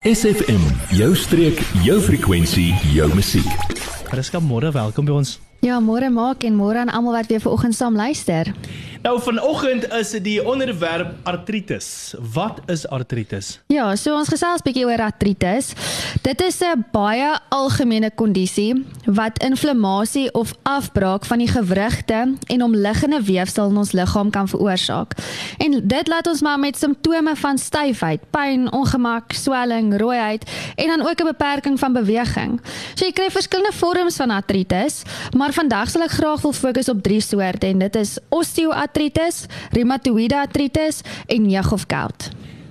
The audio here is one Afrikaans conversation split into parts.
SFM, jou streek, jou frekwensie, jou musiek. Mariska, môre welkom by ons. Ja, môre maak en môre aan almal wat weer vanoggend saam luister. Nou vanoggend is dit die onderwerp artritis. Wat is artritis? Ja, so ons gesels bietjie oor artritis. Dit is 'n baie algemene kondisie wat inflammasie of afbraak van die gewrigte en omliggende weefsel in ons liggaam kan veroorsaak. En dit laat ons maar met simptome van styfheid, pyn, ongemak, swelling, rooiheid en dan ook 'n beperking van beweging. So jy kry verskillende vorms van artritis, maar vandag sal ek graag wil fokus op drie soorte en dit is osteoartritis artritis, reumatoïde artritis en jeug of gout.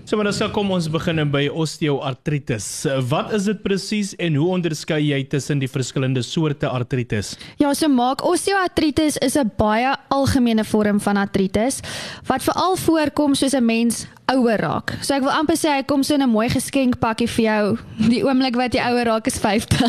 So maar dan kom ons begin by osteoartritis. Wat is dit presies en hoe onderskei jy tussen die verskillende soorte artritis? Ja, so maak osteoartritis is 'n baie algemene vorm van artritis wat veral voorkom soos 'n mens ouer raak. So ek wil amper sê hy kom so 'n mooi geskenkpakkie vir jou die oomblik wat jy ouer raak is 50.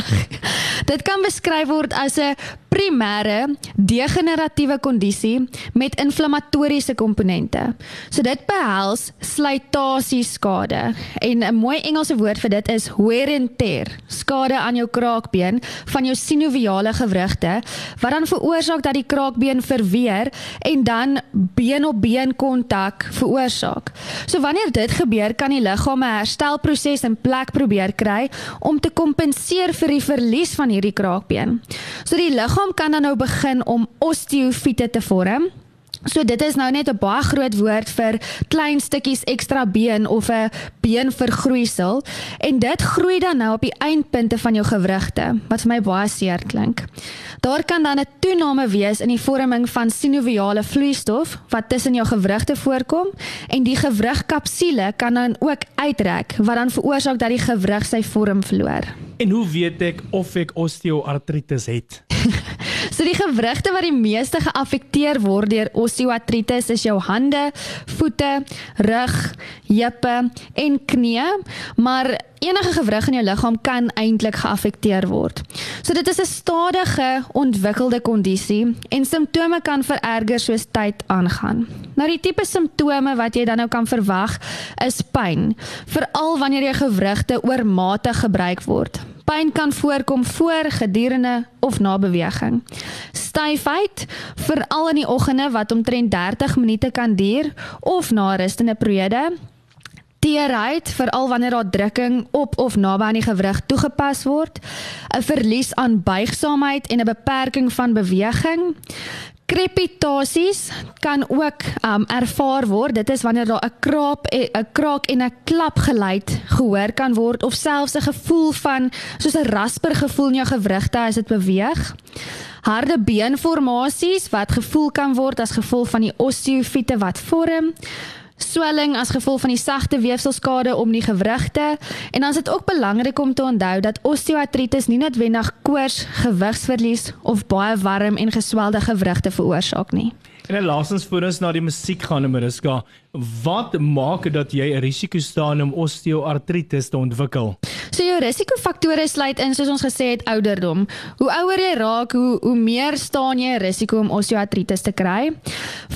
Dit kan beskryf word as 'n primêre degeneratiewe kondisie met inflammatoriese komponente. So dit behels slytasie skade en 'n mooi Engelse woord vir dit is wear and tear, skade aan jou kraakbeen van jou sinoviale gewrigte wat dan veroorsaak dat die kraakbeen verweer en dan been op been kontak veroorsaak. So wanneer dit gebeur, kan die liggaam 'n herstelproses in plek probeer kry om te kompenseer vir die verlies van hierdie kraakbeen. So die liggaam kan dan nou begin om osteofiete te vorm. So dit is nou net 'n baie groot woord vir klein stukkies ekstra been of 'n beenvergroeisel en dit groei dan nou op die eindpunte van jou gewrigte wat vir my baie seer klink. Daar kan dan 'n toename wees in die vorming van sinoviale vloeistof wat tussen jou gewrigte voorkom en die gewrigkapsule kan dan ook uitrek wat dan veroorsaak dat die gewrig sy vorm verloor. En hoe weet ek of ek osteoartritis het? so die gewrigte wat die meeste geaffekteer word deur osteoartritis is jou hande, voete, rug, heupe en knieë, maar enige gewrig in jou liggaam kan eintlik geaffekteer word. So dit is 'n stadige ontwikkelde kondisie en simptome kan vererger soos tyd aangaan. Nou die tipe simptome wat jy dan nou kan verwag is pyn, veral wanneer jou gewrigte oormatig gebruik word. Pyn kan voorkom voor, gedurende of na beweging. Styfheid, veral in die oggende wat omtrent 30 minute kan duur of na rustende periode. Teerheid, veral wanneer daar drukking op of naby aan die gewrig toegepas word. 'n Verlies aan buigsaamheid en 'n beperking van beweging. Krepitasies kan ook um ervaar word. Dit is wanneer daar 'n kraap, 'n kraak en 'n klap geluid gehoor kan word of selfs 'n gevoel van soos 'n rasper gevoel in jou gewrigte as dit beweeg. Harde beenformasies wat gevoel kan word as gevolg van die osteofiete wat vorm swelling as gevolg van die sagte weefselskade om die gewrigte en dan is dit ook belangrik om te onthou dat osteoartritis nie noodwendig koors, gewigsverlies of baie warm en geswelde gewrigte veroorsaak nie. En dan laasens voor ons na die musiek gaan, Mariska, wat maak dat jy 'n risiko staan om osteoartritis te ontwikkel? So jou risikofaktore sluit in soos ons gesê het ouderdom. Hoe ouer jy raak, hoe hoe meer staan jy 'n risiko om osteoartritis te kry.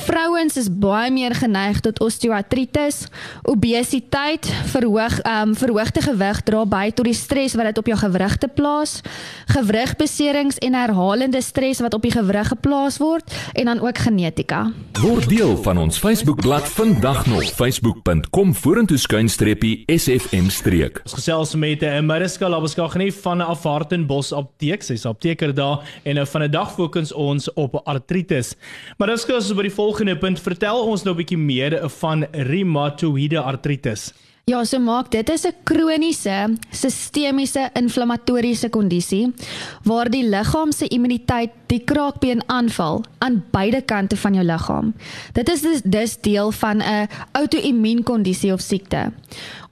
Vrouens is baie meer geneig tot osteoartritis. Obesiteit, verhoog ehm um, verhoogde gewig dra by tot die stres wat dit op jou gewrigte plaas. Gewrigbeserings en herhalende stres wat op die gewrig geplaas word en dan ook genetika. Word deel van ons Facebookblad vandag nog facebook.com vorentoe skuinstreepie sfm streek. Ons gesels met uh, Mariska Labuska genie van Afartenbos Apteek. Sy's apteker daar en uh, van 'n dag fokus ons op artritis. Mariska, as ons by die volgende punt vertel ons nou 'n bietjie meer van reumatoïde artritis. Ja, so maak dit is 'n kroniese sistemiese inflammatoriese kondisie waar die liggaam se immuniteit die kraakbeen aanval aan beide kante van jou liggaam. Dit is dus, dus deel van 'n outoimmuunkondisie of siekte.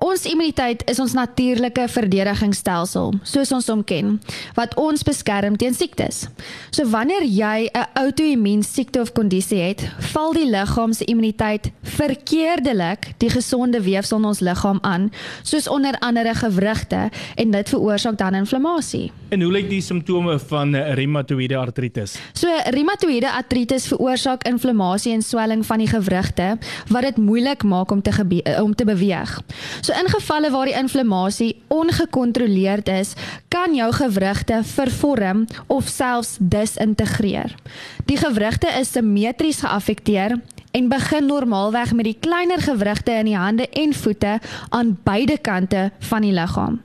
Ons immuniteit is ons natuurlike verdedigingsstelsel, soos ons hom ken, wat ons beskerm teen siektes. So wanneer jy 'n outoimmuun siekte of kondisie het, val die liggaam se immuniteit verkeerdelik die gesonde weefsel in ons liggaam aan, soos onder andere gewrigte en dit veroorsaak dan inflammasie. En hoe lyk die simptome van reumatoïede artritis? So reumatoïede artritis veroorsaak inflammasie en swelling van die gewrigte wat dit moeilik maak om te om te beweeg. So in gevalle waar die inflammasie ongekontroleerd is, kan jou gewrigte vervorm of selfs disintegreer. Die gewrigte is simmetries geaffekteer en begin normaalweg met die kleiner gewrigte in die hande en voete aan beide kante van die liggaam.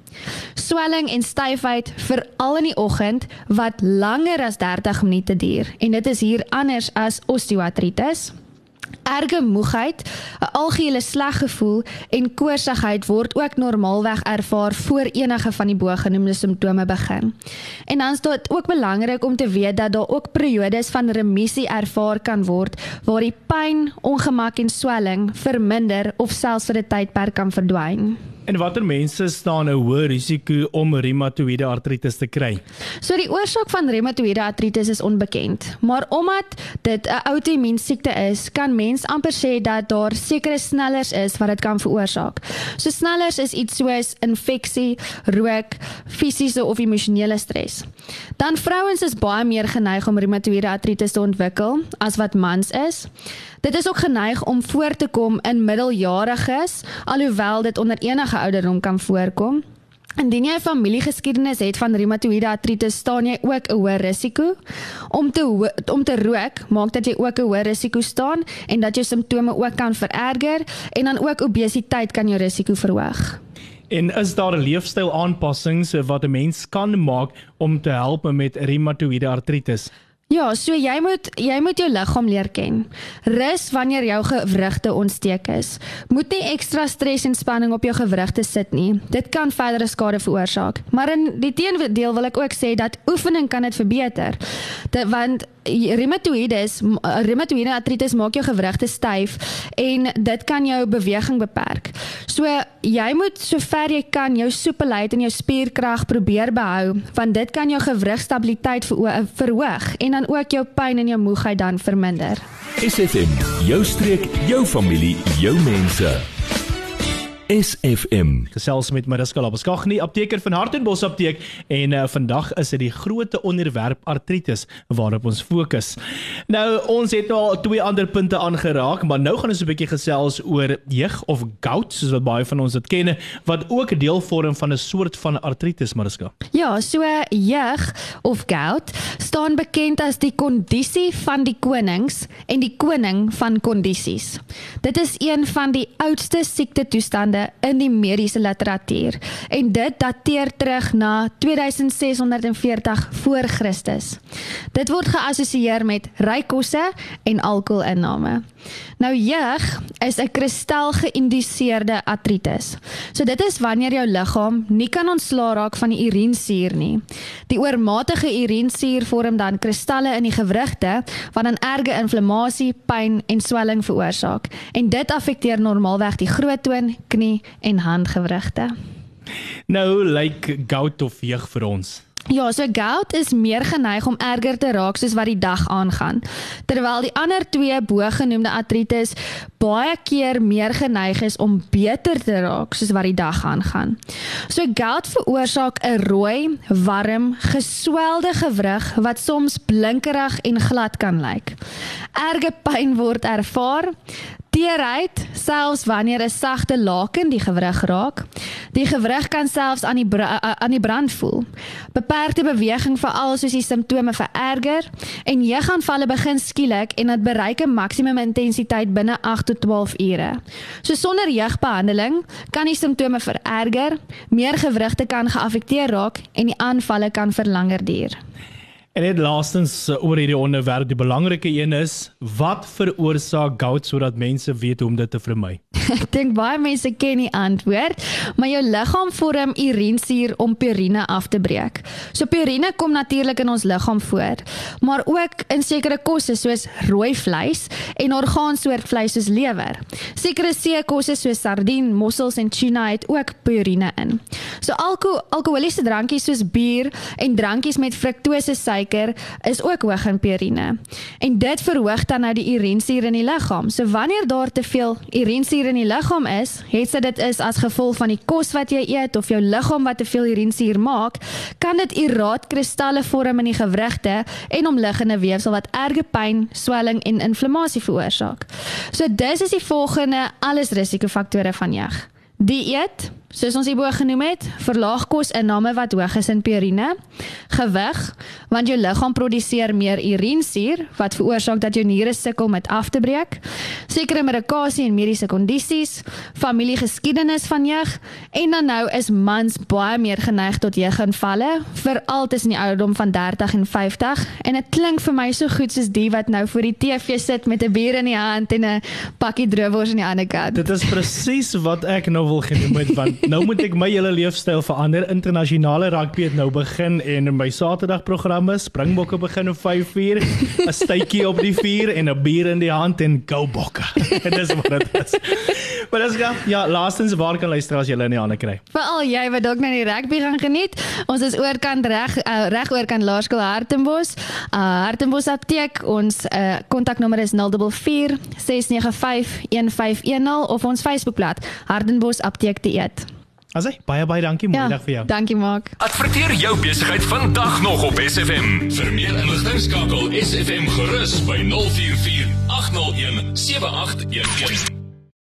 Swelling en styfheid veral in die oggend wat langer as 30 minute duur en dit is hier anders as osteoartritis erge moegheid, 'n algehele sleg gevoel en koorsigheid word ook normaalweg ervaar voor enige van die bogenoemde simptome begin. En dan is dit ook belangrik om te weet dat daar ook periodes van remissie ervaar kan word waar die pyn, ongemak en swelling verminder of selfs vir 'n tydperk kan verdwyn. En watter mense staan 'n hoë risiko om reumatoïede artritis te kry? So die oorsaak van reumatoïede artritis is onbekend, maar omdat dit 'n outoimmuun siekte is, kan mens amper sê dat daar sekere snellers is wat dit kan veroorsaak. So snellers is iets soos infeksie, rook, fisiese of emosionele stres. Dan vrouens is baie meer geneig om reumatoïede artritis te ontwikkel as wat mans is. Dit is ook geneig om voor te kom in middeljariges, alhoewel dit onder enige ouderdom kan voorkom. Indien jy 'n familiegeskiedenis het van reumatoïede artritis, staan jy ook 'n hoër risiko om te om te rook, maak dat jy ook 'n hoër risiko staan en dat jou simptome ook kan vererger en dan ook obesiteit kan jou risiko verhoog. En is daar leefstyl aanpassings wat 'n mens kan maak om te help met reumatoïede artritis? Ja, so jy moet jy moet jou liggaam leer ken. Rus wanneer jou gewrigte ontsteek is. Moet nie ekstra stres en spanning op jou gewrigte sit nie. Dit kan verdere skade veroorsaak. Maar in die teendeel wil ek ook sê dat oefening kan dit verbeter. Dit want reumatoïdes reumatoïede artritis maak jou gewrigte styf en dit kan jou beweging beperk. So jy moet sover jy kan jou soepelheid en jou spierkrag probeer behou want dit kan jou gewrigstabiliteit verhoog en dan ook jou pyn en jou moegheid dan verminder. SFM, jou streek, jou familie, jou mense. SFM. Gesels met Mariska Labeskagni, apteker van Hartenbos Apteek en uh, vandag is dit die groot onderwerp artritis waarop ons fokus. Nou ons het nou al twee ander punte aangeraak, maar nou gaan ons 'n bietjie gesels oor jeug of gout soos wat baie van ons dit ken, wat ook 'n deel vorm van 'n soort van artritis, Mariska. Ja, so jeug of gout staan bekend as die kondisie van die konings en die koning van kondisies. Dit is een van die oudste siekte toestande in die mediese literatuur en dit dateer terug na 2640 voor Christus. Dit word geassosieer met ryk kosse en alkoholinname. Nou jeug is 'n kristal geïnduseerde artritis. So dit is wanneer jou liggaam nie kan ontslaa raak van die urinesuur nie. Die oormatige urinesuur vorm dan kristalle in die gewrigte wat dan erge inflammasie, pyn en swelling veroorsaak. En dit affekteer normaalweg die groottoon, knie en handgewrigte. Nou lyk like gout of jeug vir ons. Ja, so gout is meer geneig om erger te raak soos wat die dag aangaan. Terwyl die ander twee bogenoemde artritis baie keer meer geneig is om beter te raak soos wat die dag aangaan. So gout veroorsaak 'n rooi, warm, geswelde gewrig wat soms blinkerig en glad kan lyk. Erge pyn word ervaar teerheid selfs wanneer 'n sagte laken die gewrig raak. Die gewrig kan selfs aan die aan die brand voel. Beperkte beweging veral soos die simptome vererger en jeugaanvalle begin skielik en dit bereik 'n maksimum intensiteit binne 8 tot 12 ure. So sonder jeugbehandeling kan die simptome vererger, meer gewrigte kan geaffekteer raak en die aanvalle kan vir langer duur. En dit laastens uh, oor hierdie onderwerp, die belangrike een is wat veroorsaak gout sodat mense weet hoe om dit te vermy. Ek dink baie mense ken die antwoord, maar jou liggaam vorm urinesuur om purine af te breek. So purine kom natuurlik in ons liggaam voor, maar ook in sekere kosse soos rooi vleis en orgaansoort vleis soos lewer. Sekere seekosse soos sardien, mossels en tuna het ook purine in. So alko alkoholiese drankies soos bier en drankies met fruktose suiker suiker is ook hoog in purine. En dit verhoog dan nou die urinesuur in die liggaam. So wanneer daar te veel urinesuur in die liggaam is, het dit is as gevolg van die kos wat jy eet of jou liggaam wat te veel urinesuur maak, kan dit uraatkristalle vorm in die gewrigte en omliggende weefsel wat erge pyn, swelling en inflammasie veroorsaak. So dis is die volgende alles risikofaktore van jag. Dieet, soos ons hierbo genoem het, verlaag kosinname wat hoog is in purine, gewig, want jou liggaam produseer meer urinesuur wat veroorsaak dat jou niere sukkel met af te breek, sekere medikasie en mediese kondisies, familiegeskiedenis van jeug en dan nou is mans baie meer geneig tot jeuginvalle, veral tussen die ouderdom van 30 en 50 en dit klink vir my so goed soos die wat nou voor die TV sit met 'n bier in die hand en 'n pakkie droewors in die ander kant. Dit is presies wat ek nou wil genoem het want nou moet ek my hele leefstyl verander. Internasionale rugby het nou begin en my Saterdagprogramme Springbokke begin om 5:00, 'n stytjie op die vuur en 'n bier in die hand en go bokke. Dis wat dit is. Maar dis ja, ja, laastens waar kan luister as jy hulle in die hande kry. Veral jy wat dalk nou die rugby gaan geniet. Ons is oorkant reg uh, reg oorkant Laerskool Hartenbos. Uh Hartenbos apteek. Ons uh kontaknommer is 044 695 1510 of ons Facebookblad Hartenbos apteek dieet. Asai, baie baie dankie mooi ja, dag vir jou. Dankie Mark. Adverteer jou besigheid vandag nog op SFM. Vir meer inligting skakel SFM gerus by 044 801 7811.